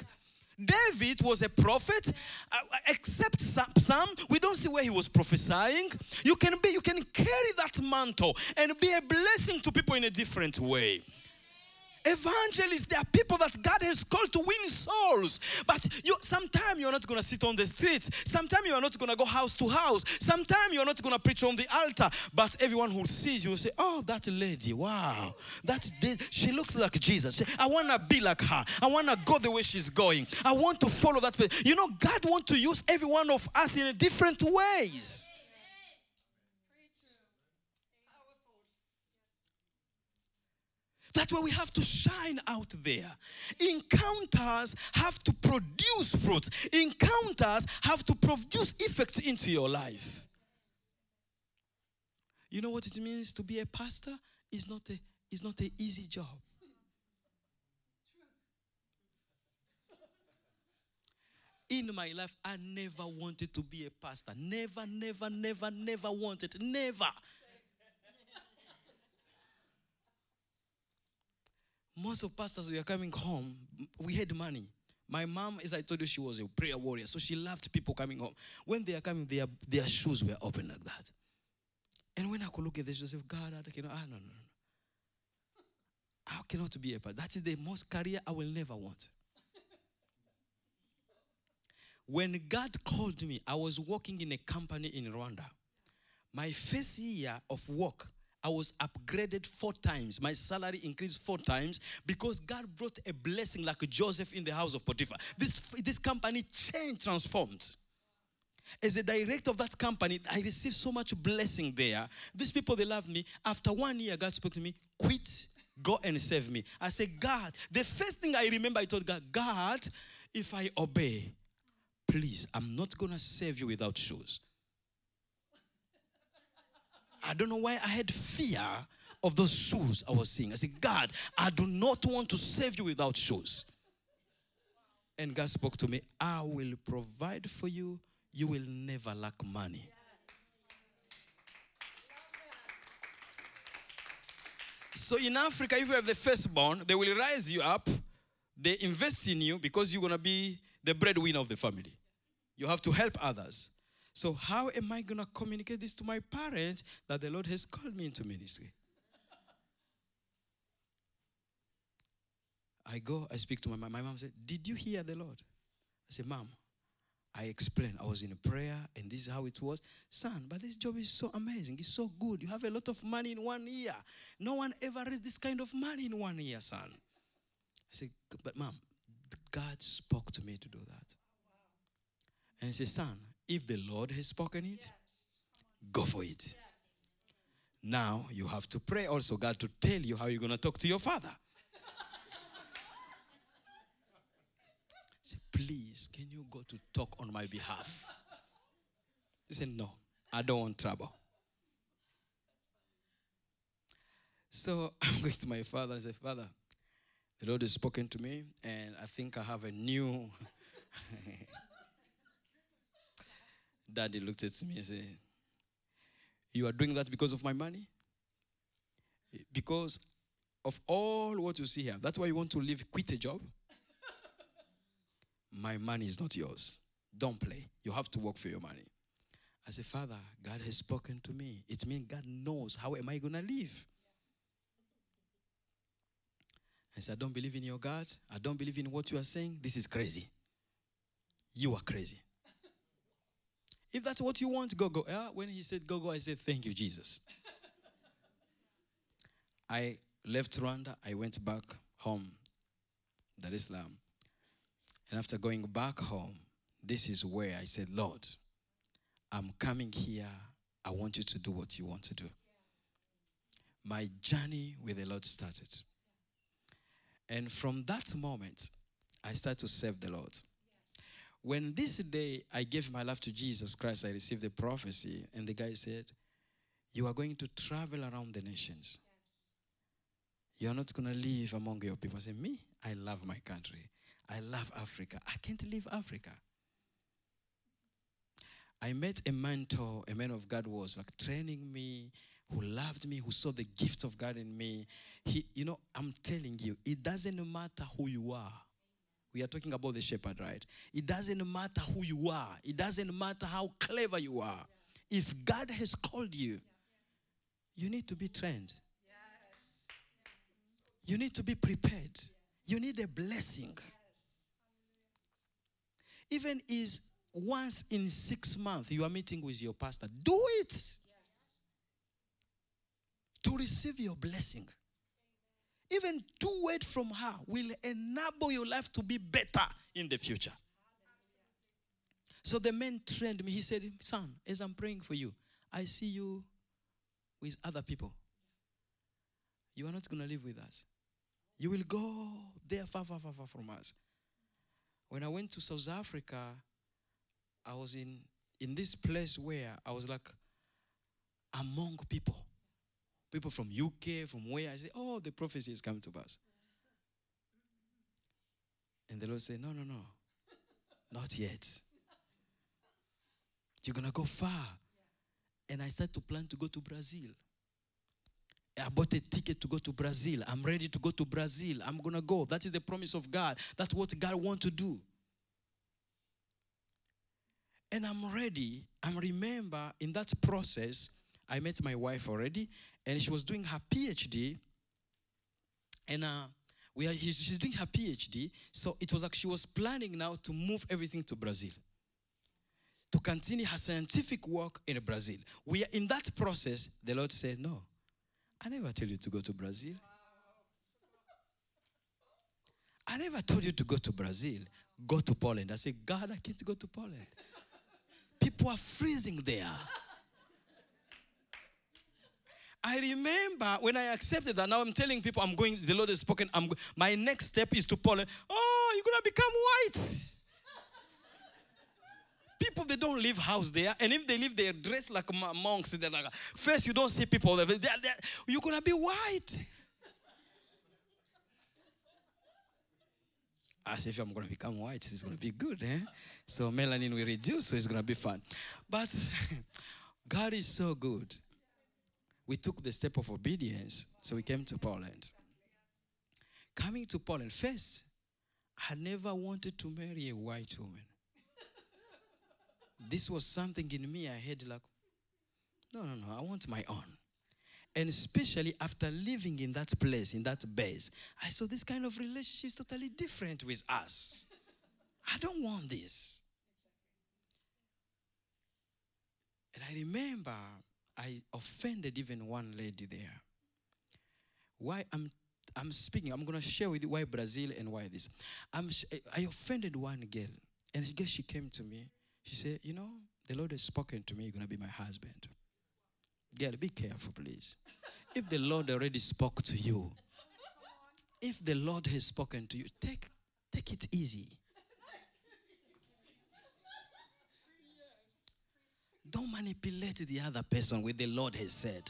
David was a prophet, uh, except some. We don't see where he was prophesying. You can be, you can carry that mantle and be a blessing to people in a different way. Evangelists, there are people that God has called to win souls. But you sometimes you're not gonna sit on the streets. Sometimes you're not gonna go house to house. Sometimes you're not gonna preach on the altar. But everyone who sees you will say, Oh, that lady, wow. That she looks like Jesus. I wanna be like her. I wanna go the way she's going. I want to follow that. You know, God wants to use every one of us in different ways. That's why we have to shine out there. Encounters have to produce fruits. Encounters have to produce effects into your life. You know what it means to be a pastor? It's not a it's not an easy job. In my life, I never wanted to be a pastor. Never, never, never, never wanted. Never. Most of pastors we are coming home, we had money. My mom, as I told you, she was a prayer warrior, so she loved people coming home. When they are coming, their, their shoes were open like that. And when I could look at this, said, God, I cannot, ah, no, no, no. I cannot be a pastor. That is the most career I will never want. when God called me, I was working in a company in Rwanda. My first year of work, I was upgraded four times. My salary increased four times because God brought a blessing like Joseph in the house of Potiphar. This, this company changed, transformed. As a director of that company, I received so much blessing there. These people, they love me. After one year, God spoke to me, quit, go and save me. I said, God, the first thing I remember, I told God, God, if I obey, please, I'm not going to save you without shoes. I don't know why I had fear of those shoes I was seeing. I said, God, I do not want to save you without shoes. And God spoke to me, I will provide for you. You will never lack money. So in Africa, if you have the firstborn, they will raise you up. They invest in you because you're going to be the breadwinner of the family. You have to help others. So, how am I going to communicate this to my parents that the Lord has called me into ministry? I go, I speak to my mom. My mom said, Did you hear the Lord? I said, Mom, I explained. I was in a prayer and this is how it was. Son, but this job is so amazing. It's so good. You have a lot of money in one year. No one ever raised this kind of money in one year, son. I said, But mom, God spoke to me to do that. And he said, Son, if the Lord has spoken it, go for it. Now you have to pray also, God, to tell you how you're going to talk to your father. Say, please, can you go to talk on my behalf? He said, no, I don't want trouble. So I'm going to my father and say, Father, the Lord has spoken to me, and I think I have a new Daddy looked at me and said, You are doing that because of my money? Because of all what you see here. That's why you want to leave, quit a job? my money is not yours. Don't play. You have to work for your money. I said, Father, God has spoken to me. It means God knows how am I going to live. I said, I don't believe in your God. I don't believe in what you are saying. This is crazy. You are crazy. If that's what you want, go, go. Yeah, when he said go, go, I said, thank you, Jesus. I left Rwanda. I went back home, es Salaam. And after going back home, this is where I said, Lord, I'm coming here. I want you to do what you want to do. My journey with the Lord started. And from that moment, I started to serve the Lord. When this day I gave my life to Jesus Christ, I received the prophecy, and the guy said, You are going to travel around the nations. You are not going to live among your people. I said, Me, I love my country. I love Africa. I can't leave Africa. I met a mentor, a man of God was like training me, who loved me, who saw the gift of God in me. He, you know, I'm telling you, it doesn't matter who you are. We are talking about the shepherd, right? It doesn't matter who you are. It doesn't matter how clever you are. If God has called you, you need to be trained. You need to be prepared. You need a blessing. Even is once in six months you are meeting with your pastor. Do it to receive your blessing. Even two words from her will enable your life to be better in the future. So the man trained me. He said, Son, as I'm praying for you, I see you with other people. You are not going to live with us. You will go there far, far, far, far from us. When I went to South Africa, I was in, in this place where I was like among people. People from UK, from where I say, oh, the prophecy has come to pass. And the Lord said, no, no, no, not yet. You're going to go far. And I started to plan to go to Brazil. I bought a ticket to go to Brazil. I'm ready to go to Brazil. I'm going to go. That is the promise of God. That's what God wants to do. And I'm ready. I remember in that process, I met my wife already, and she was doing her PhD. And uh, we are, she's doing her PhD. So it was like she was planning now to move everything to Brazil to continue her scientific work in Brazil. We are in that process. The Lord said, No, I never told you to go to Brazil. I never told you to go to Brazil. Go to Poland. I said, God, I can't go to Poland. People are freezing there. I remember when I accepted that. Now I'm telling people I'm going, the Lord has spoken. I'm, my next step is to Poland. Oh, you're going to become white. People, they don't leave house there. And if they live, they're dressed like monks. They're like, first, you don't see people. They're, they're, you're going to be white. As if I'm going to become white, it's going to be good, eh? So melanin will reduce, so it's going to be fun. But God is so good. We took the step of obedience, so we came to Poland. Coming to Poland, first, I never wanted to marry a white woman. This was something in me I had like, no, no, no, I want my own. And especially after living in that place, in that base, I saw this kind of relationship is totally different with us. I don't want this. And I remember I offended even one lady there. Why I'm I'm speaking, I'm gonna share with you why Brazil and why this. I'm I offended one girl, and I guess she came to me. She said, You know, the Lord has spoken to me, you're gonna be my husband. Girl, be careful, please. If the Lord already spoke to you, if the Lord has spoken to you, take, take it easy. Don't manipulate the other person with the Lord has said.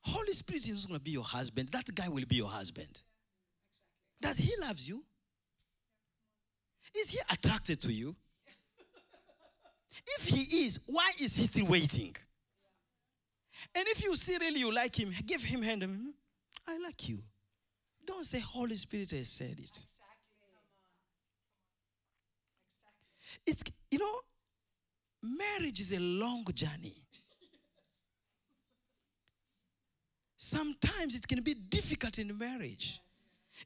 Holy Spirit is not going to be your husband. That guy will be your husband. Does he loves you? Is he attracted to you? If he is, why is he still waiting? And if you see really you like him, give him hand. Hmm, I like you. Don't say Holy Spirit has said it. It's you know, marriage is a long journey. Sometimes it can be difficult in marriage.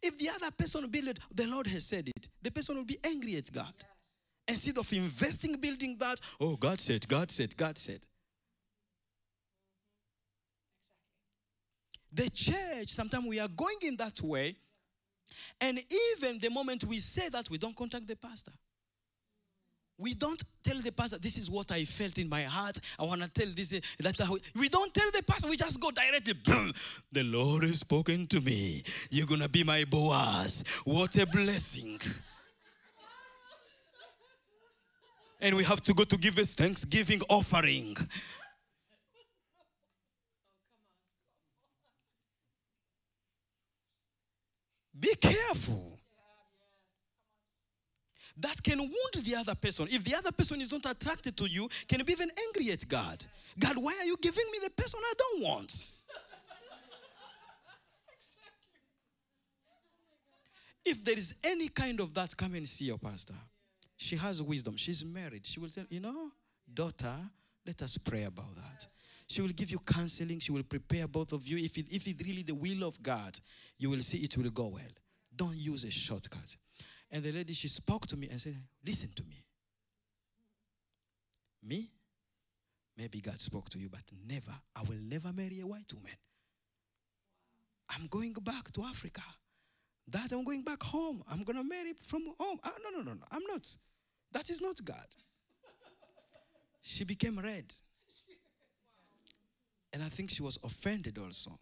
If the other person be the Lord has said it, the person will be angry at God. Instead of investing, building that, oh, God said, God said, God said. The church, sometimes we are going in that way, and even the moment we say that, we don't contact the pastor. We don't tell the pastor, this is what I felt in my heart. I want to tell this. That we don't tell the pastor, we just go directly. The Lord has spoken to me. You're going to be my Boaz. What a blessing. and we have to go to give us thanksgiving offering. Be careful that can wound the other person. If the other person is not attracted to you, can be even angry at God. God, why are you giving me the person I don't want? if there is any kind of that, come and see your pastor. She has wisdom. She's married. She will tell, you know, daughter, let us pray about that. She will give you counseling. She will prepare both of you. If, it, if it's really the will of God, you will see it will go well. Don't use a shortcut. And the lady, she spoke to me and said, Listen to me. Me? Maybe God spoke to you, but never, I will never marry a white woman. I'm going back to Africa. That I'm going back home. I'm going to marry from home. Uh, no, no, no, no. I'm not. That is not God. She became red. And I think she was offended also.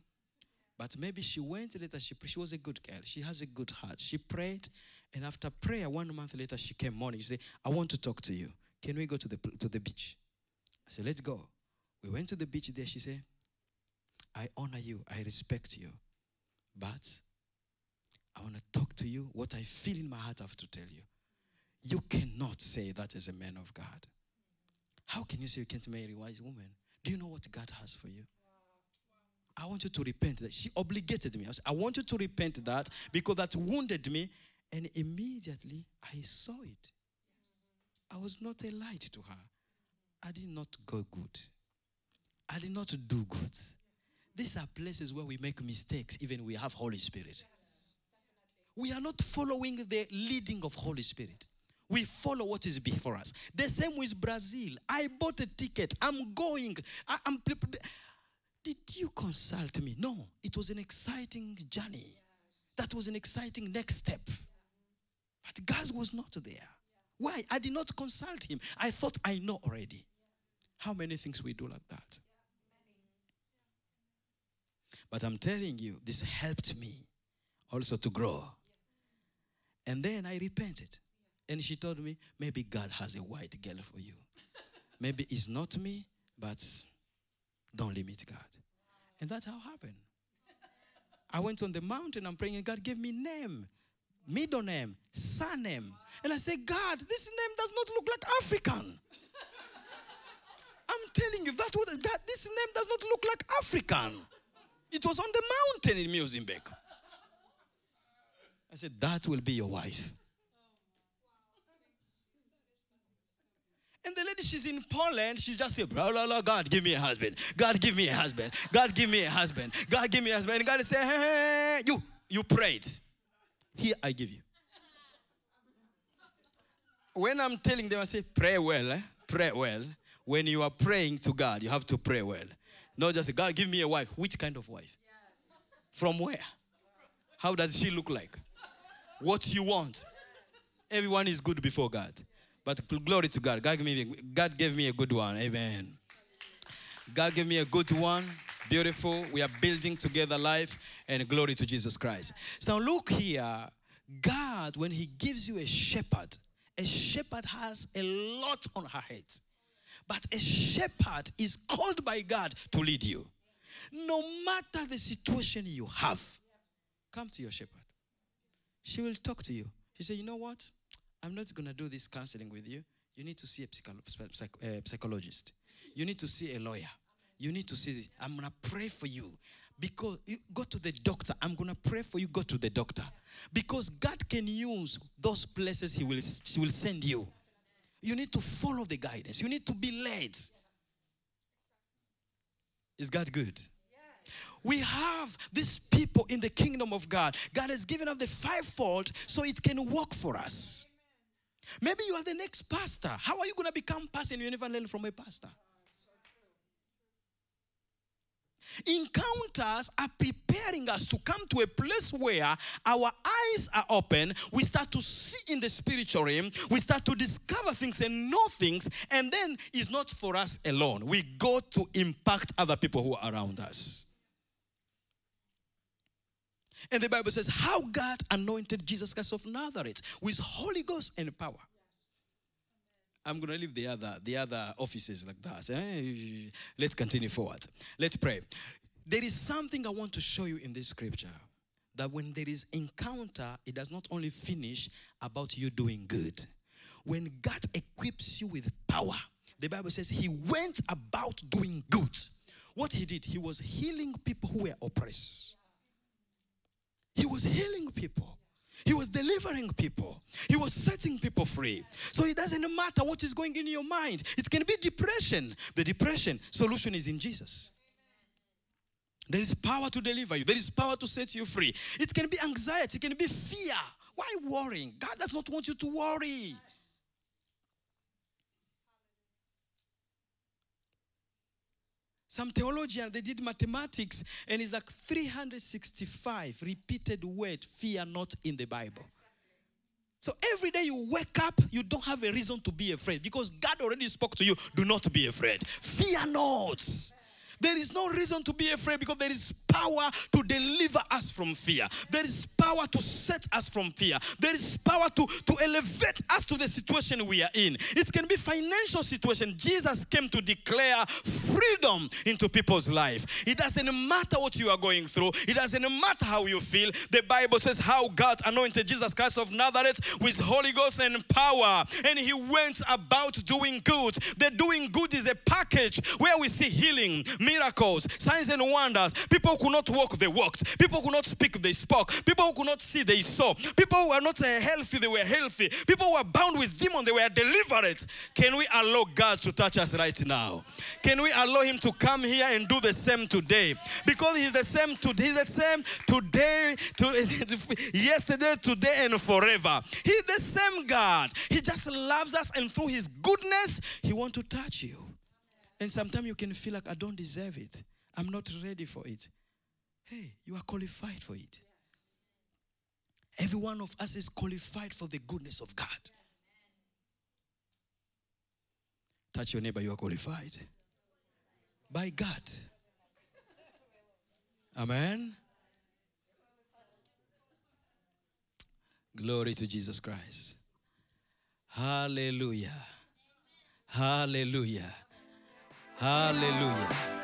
But maybe she went later. She, she was a good girl. She has a good heart. She prayed and after prayer, one month later, she came morning. She said, I want to talk to you. Can we go to the, to the beach? I said, Let's go. We went to the beach there. She said, I honor you. I respect you. But I want to talk to you. What I feel in my heart, I have to tell you. You cannot say that as a man of God. How can you say you can't marry a wise woman? Do you know what God has for you? I want you to repent that. She obligated me. I, said, I want you to repent that because that wounded me and immediately I saw it. I was not a light to her. I did not go good. I did not do good. These are places where we make mistakes, even we have Holy Spirit. We are not following the leading of Holy Spirit. We follow what is before us. The same with Brazil. I bought a ticket. I'm going. I, am Did you consult me? No. It was an exciting journey. That was an exciting next step. But God was not there. Why? I did not consult him. I thought I know already. How many things we do like that? But I'm telling you, this helped me also to grow. And then I repented. And she told me, maybe God has a white girl for you. Maybe it's not me, but don't limit God. And that's how happened. I went on the mountain, I'm praying, and God gave me name middle name, surname. And I say, God, this name does not look like African. I'm telling you, that would, that this name does not look like African. It was on the mountain in Muizenberg. I said, that will be your wife. And the lady, she's in Poland. She's just saying, blah, blah, blah, God, give me a husband. God, give me a husband. God, give me a husband. God, give me a husband. And God is saying, hey, hey, you, you prayed. Here I give you. When I'm telling them, I say, pray well, eh? pray well. When you are praying to God, you have to pray well. Not just, God, give me a wife. Which kind of wife? From where? How does she look like? What you want? Everyone is good before God. But glory to God. God gave me, God gave me a good one. Amen. God gave me a good one. Beautiful. We are building together life and glory to Jesus Christ. So look here. God, when He gives you a shepherd, a shepherd has a lot on her head. But a shepherd is called by God to lead you. No matter the situation you have, come to your shepherd. She will talk to you. She say, You know what? I'm not going to do this counseling with you. You need to see a uh, psychologist. You need to see a lawyer. You need to see, I'm going to pray for you. Because you go to the doctor. I'm going to pray for you. Go to the doctor. Because God can use those places He will, he will send you. You need to follow the guidance. You need to be led. Is God good? We have these people in the kingdom of God. God has given us the fivefold so it can work for us. Maybe you are the next pastor. How are you going to become pastor and you never learn from a pastor? Encounters are preparing us to come to a place where our eyes are open. We start to see in the spiritual realm. We start to discover things and know things. And then it's not for us alone. We go to impact other people who are around us. And the Bible says how God anointed Jesus Christ of Nazareth with Holy Ghost and power. I'm going to leave the other the other offices like that. eh? Let's continue forward. Let's pray. There is something I want to show you in this scripture that when there is encounter, it does not only finish about you doing good. When God equips you with power, the Bible says he went about doing good. What he did, he was healing people who were oppressed. He was healing people. He was delivering people. He was setting people free. So it doesn't matter what is going in your mind. It can be depression. The depression solution is in Jesus. There is power to deliver you. There is power to set you free. It can be anxiety. It can be fear. Why worrying? God does not want you to worry. Some theologians they did mathematics and it's like 365 repeated word fear not in the Bible. So every day you wake up, you don't have a reason to be afraid because God already spoke to you. Do not be afraid. Fear not. There is no reason to be afraid because there is power to deliver us from fear. There is power to set us from fear. There is power to, to elevate us to the situation we are in. It can be financial situation. Jesus came to declare freedom into people's life. It doesn't matter what you are going through. It doesn't matter how you feel. The Bible says how God anointed Jesus Christ of Nazareth with Holy Ghost and power. And he went about doing good. The doing good is a package where we see healing, miracles, signs and wonders. People could not walk, they walked. People who could not speak, they spoke. People who could not see, they saw. People who were not uh, healthy, they were healthy. People who were bound with demons, they were delivered. Can we allow God to touch us right now? Can we allow Him to come here and do the same today? Because He's the same today, the same today, to, yesterday, today, and forever. He's the same God. He just loves us, and through His goodness, He wants to touch you. And sometimes you can feel like I don't deserve it. I'm not ready for it. Hey, you are qualified for it. Every one of us is qualified for the goodness of God. Touch your neighbor, you are qualified by God. Amen. Glory to Jesus Christ. Hallelujah. Hallelujah. Hallelujah.